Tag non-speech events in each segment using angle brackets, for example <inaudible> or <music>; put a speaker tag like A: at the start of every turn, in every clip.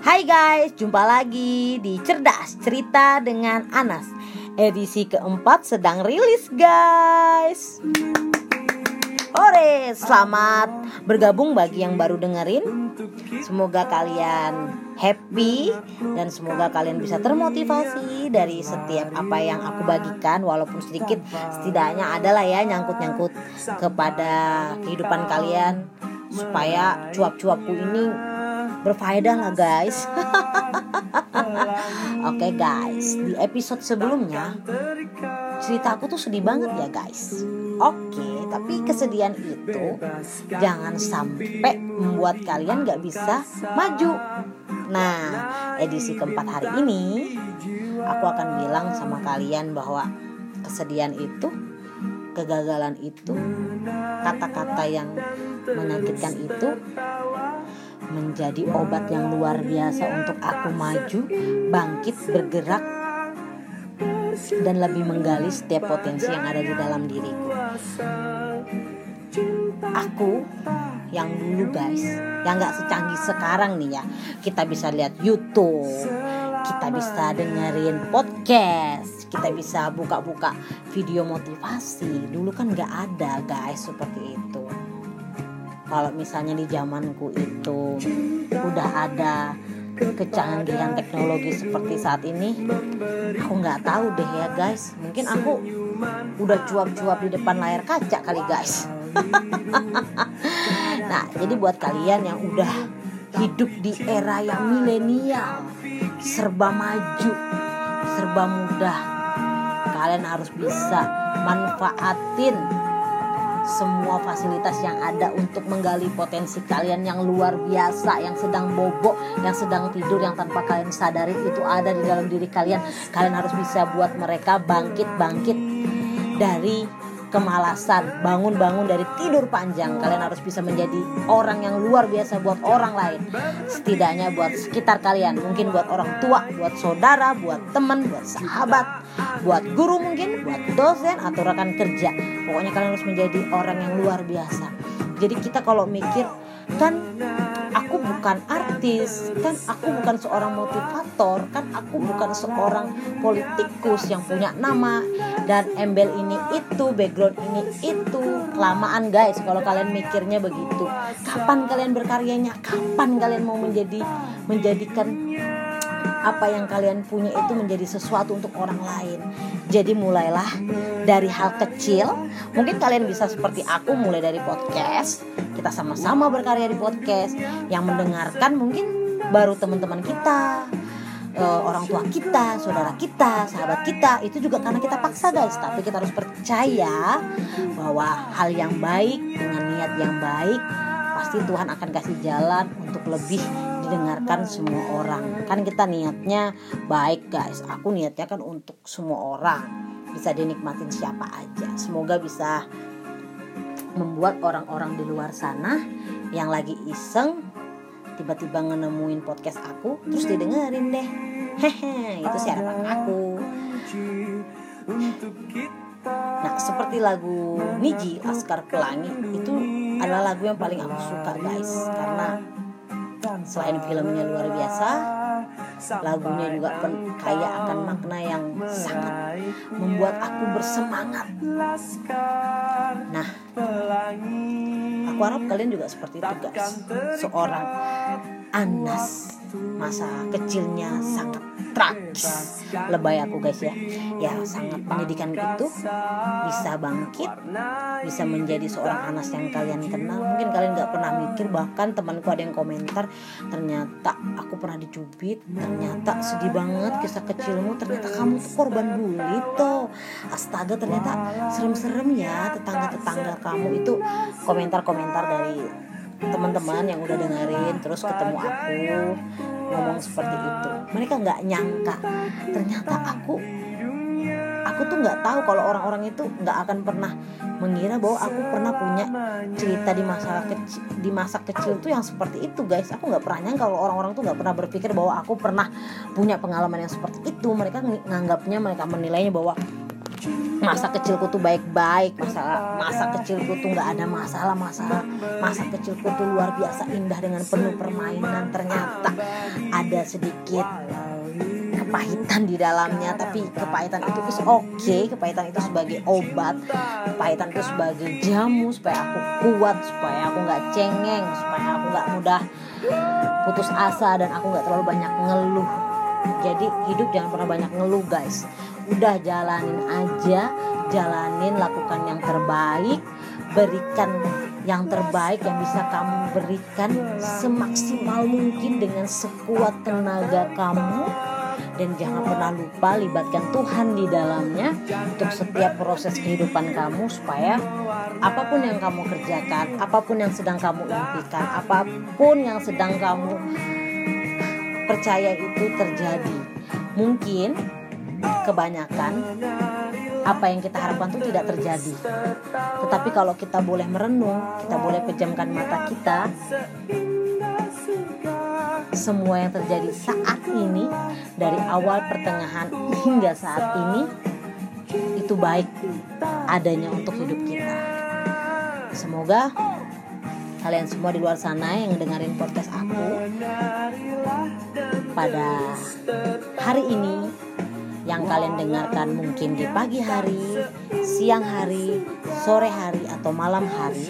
A: Hai guys, jumpa lagi di Cerdas Cerita dengan Anas. Edisi keempat sedang rilis guys. Ore, selamat bergabung bagi yang baru dengerin. Semoga kalian happy dan semoga kalian bisa termotivasi dari setiap apa yang aku bagikan walaupun sedikit setidaknya adalah ya nyangkut-nyangkut kepada kehidupan kalian supaya cuap-cuapku ini berfaedah lah guys. <laughs> Oke okay, guys. Di episode sebelumnya Cerita aku tuh sedih banget ya guys. Oke okay, Tapi kesedihan itu Jangan sampai membuat kalian gak bisa maju. Nah edisi keempat hari ini Aku akan bilang sama kalian bahwa Kesedihan itu Kegagalan itu Kata-kata yang menyakitkan itu menjadi obat yang luar biasa untuk aku maju, bangkit, bergerak, dan lebih menggali setiap potensi yang ada di dalam diriku. Aku yang dulu guys, yang gak secanggih sekarang nih ya, kita bisa lihat YouTube, kita bisa dengerin podcast, kita bisa buka-buka video motivasi. Dulu kan gak ada guys seperti itu kalau misalnya di zamanku itu udah ada kecanggihan teknologi seperti saat ini aku nggak tahu deh ya guys. Mungkin aku udah cuap-cuap di depan layar kaca kali guys. <laughs> Nah jadi buat kalian yang udah hidup di era yang milenial serba maju serba mudah kalian harus bisa manfaatin semua fasilitas yang ada untuk menggali potensi kalian yang luar biasa, yang sedang bobok, yang sedang tidur, yang tanpa kalian sadari itu ada di dalam diri kalian. Kalian harus bisa buat mereka bangkit-bangkit dari kemalasan, bangun-bangun dari tidur panjang. Kalian harus bisa menjadi orang yang luar biasa buat orang lain. Setidaknya buat sekitar kalian, mungkin buat orang tua, buat saudara, buat teman, buat sahabat, buat guru mungkin, buat dosen atau rekan kerja. Pokoknya kalian harus menjadi orang yang luar biasa. Jadi kita kalau mikir kan aku bukan artis kan aku bukan seorang motivator kan aku bukan seorang politikus yang punya nama. Dan embel ini itu background ini itu kelamaan guys kalau kalian mikirnya begitu. Kapan kalian berkaryanya? Kapan kalian mau menjadi menjadikan apa yang kalian punya itu menjadi sesuatu untuk orang lain. Jadi mulailah dari hal kecil. Mungkin kalian bisa seperti aku mulai dari podcast. Kita sama-sama berkarya di podcast. Yang mendengarkan mungkin baru teman-teman kita, uh, orang tua kita, saudara kita, sahabat kita itu juga karena kita paksa guys. Tapi kita harus percaya bahwa hal yang baik dengan niat yang baik pasti Tuhan akan kasih jalan untuk lebih didengarkan semua orang. Kan kita niatnya baik guys. Aku niatnya kan untuk semua orang. Bisa dinikmatin siapa aja. Semoga bisa membuat orang-orang di luar sana yang lagi iseng tiba-tiba ngenemuin podcast aku terus didengerin deh. Hehe itu sih harapan aku. Nah, seperti lagu Niji Laskar Pelangi itu adalah lagu yang paling aku suka, guys, karena selain filmnya luar biasa, lagunya juga kaya akan makna yang sangat membuat aku bersemangat. Nah, aku harap kalian juga seperti itu, guys. Seorang Anas masa kecilnya sangat tragis lebay aku guys ya. Ya sangat pendidikan itu. Bisa bangkit bisa menjadi seorang Anas yang kalian kenal. Mungkin kalian nggak pernah mikir bahkan temanku ada yang komentar ternyata aku pernah dicubit ternyata sedih banget kisah kecilmu ternyata kamu tuh korban bully tuh astaga ternyata serem-serem ya tetangga-tetangga kamu. Itu komentar-komentar dari teman-teman yang udah dengerin terus ketemu aku ngomong seperti itu. Mereka nggak nyangka ternyata aku aku tuh nggak tahu kalau orang-orang itu nggak akan pernah mengira bahwa aku pernah punya cerita di masa kecil di masa kecil tuh yang seperti itu guys. Aku nggak pernah nyangka kalau orang-orang tuh nggak pernah berpikir bahwa aku pernah punya pengalaman yang seperti itu. Mereka nganggapnya mereka menilainya bahwa masa kecilku tuh baik-baik masa masa kecilku tuh nggak ada masalah masalah masa kecilku tuh luar biasa indah dengan penuh permainan ternyata ada sedikit kepahitan di dalamnya tapi kepahitan itu is oke okay. kepahitan itu sebagai obat kepahitan itu sebagai jamu supaya aku kuat supaya aku nggak cengeng supaya aku nggak mudah putus asa dan aku nggak terlalu banyak ngeluh jadi hidup jangan pernah banyak ngeluh guys. Udah jalanin aja jalanin lakukan yang terbaik berikan yang terbaik yang bisa kamu berikan semaksimal mungkin dengan sekuat tenaga kamu. Dan jangan pernah lupa libatkan Tuhan di dalamnya untuk setiap proses kehidupan kamu supaya apa pun yang kamu kerjakan, apa pun yang sedang kamu impikan, apa pun yang sedang kamu percaya itu terjadi. Mungkin kebanyakan apa yang kita harapkan itu tidak terjadi. Tetapi kalau kita boleh merenung, kita boleh pejamkan mata kita, semua yang terjadi saat ini dari awal pertengahan hingga saat ini itu baik adanya untuk hidup kita. Semoga kalian semua di luar sana yang dengerin podcast aku pada hari ini yang kalian dengarkan mungkin di pagi hari, siang hari, sore hari atau malam hari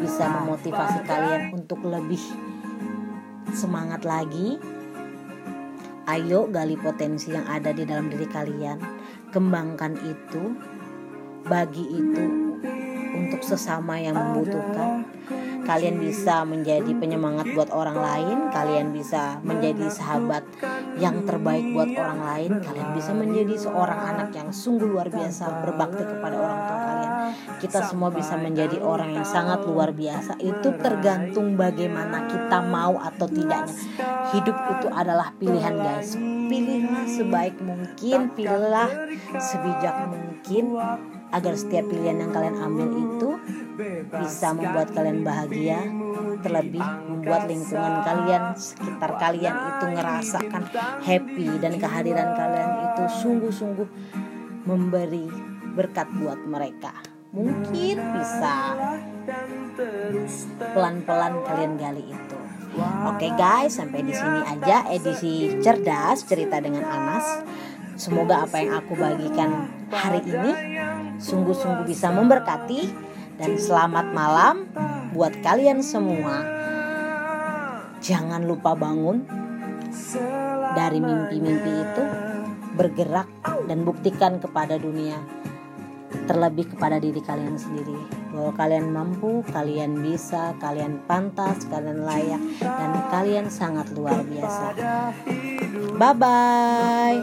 A: bisa memotivasi kalian untuk lebih semangat lagi. Ayo gali potensi yang ada di dalam diri kalian, kembangkan itu, bagi itu untuk sesama yang membutuhkan. Kalian bisa menjadi penyemangat buat orang lain, kalian bisa menjadi sahabat yang terbaik buat orang lain, kalian bisa menjadi seorang anak yang sungguh luar biasa berbakti kepada orang tua kalian. Kita semua bisa menjadi orang yang sangat luar biasa. Itu tergantung bagaimana kita mau atau tidaknya. Hidup itu adalah pilihan, guys. Pilihlah sebaik mungkin, pilihlah sebijak mungkin agar setiap pilihan yang kalian ambil itu bisa membuat kalian bahagia terlebih membuat lingkungan kalian sekitar kalian itu ngerasakan happy dan kehadiran kalian itu sungguh-sungguh memberi berkat buat mereka. Mungkin bisa pelan-pelan kalian gali itu. Oke okay guys, sampai di sini aja edisi cerdas cerita dengan Anas. Semoga apa yang aku bagikan hari ini sungguh-sungguh bisa memberkati dan selamat malam buat kalian semua. Jangan lupa bangun dari mimpi-mimpi itu, bergerak dan buktikan kepada dunia terlebih kepada diri kalian sendiri bahwa kalian mampu, kalian bisa, kalian pantas, kalian layak dan kalian sangat luar biasa. Bye bye.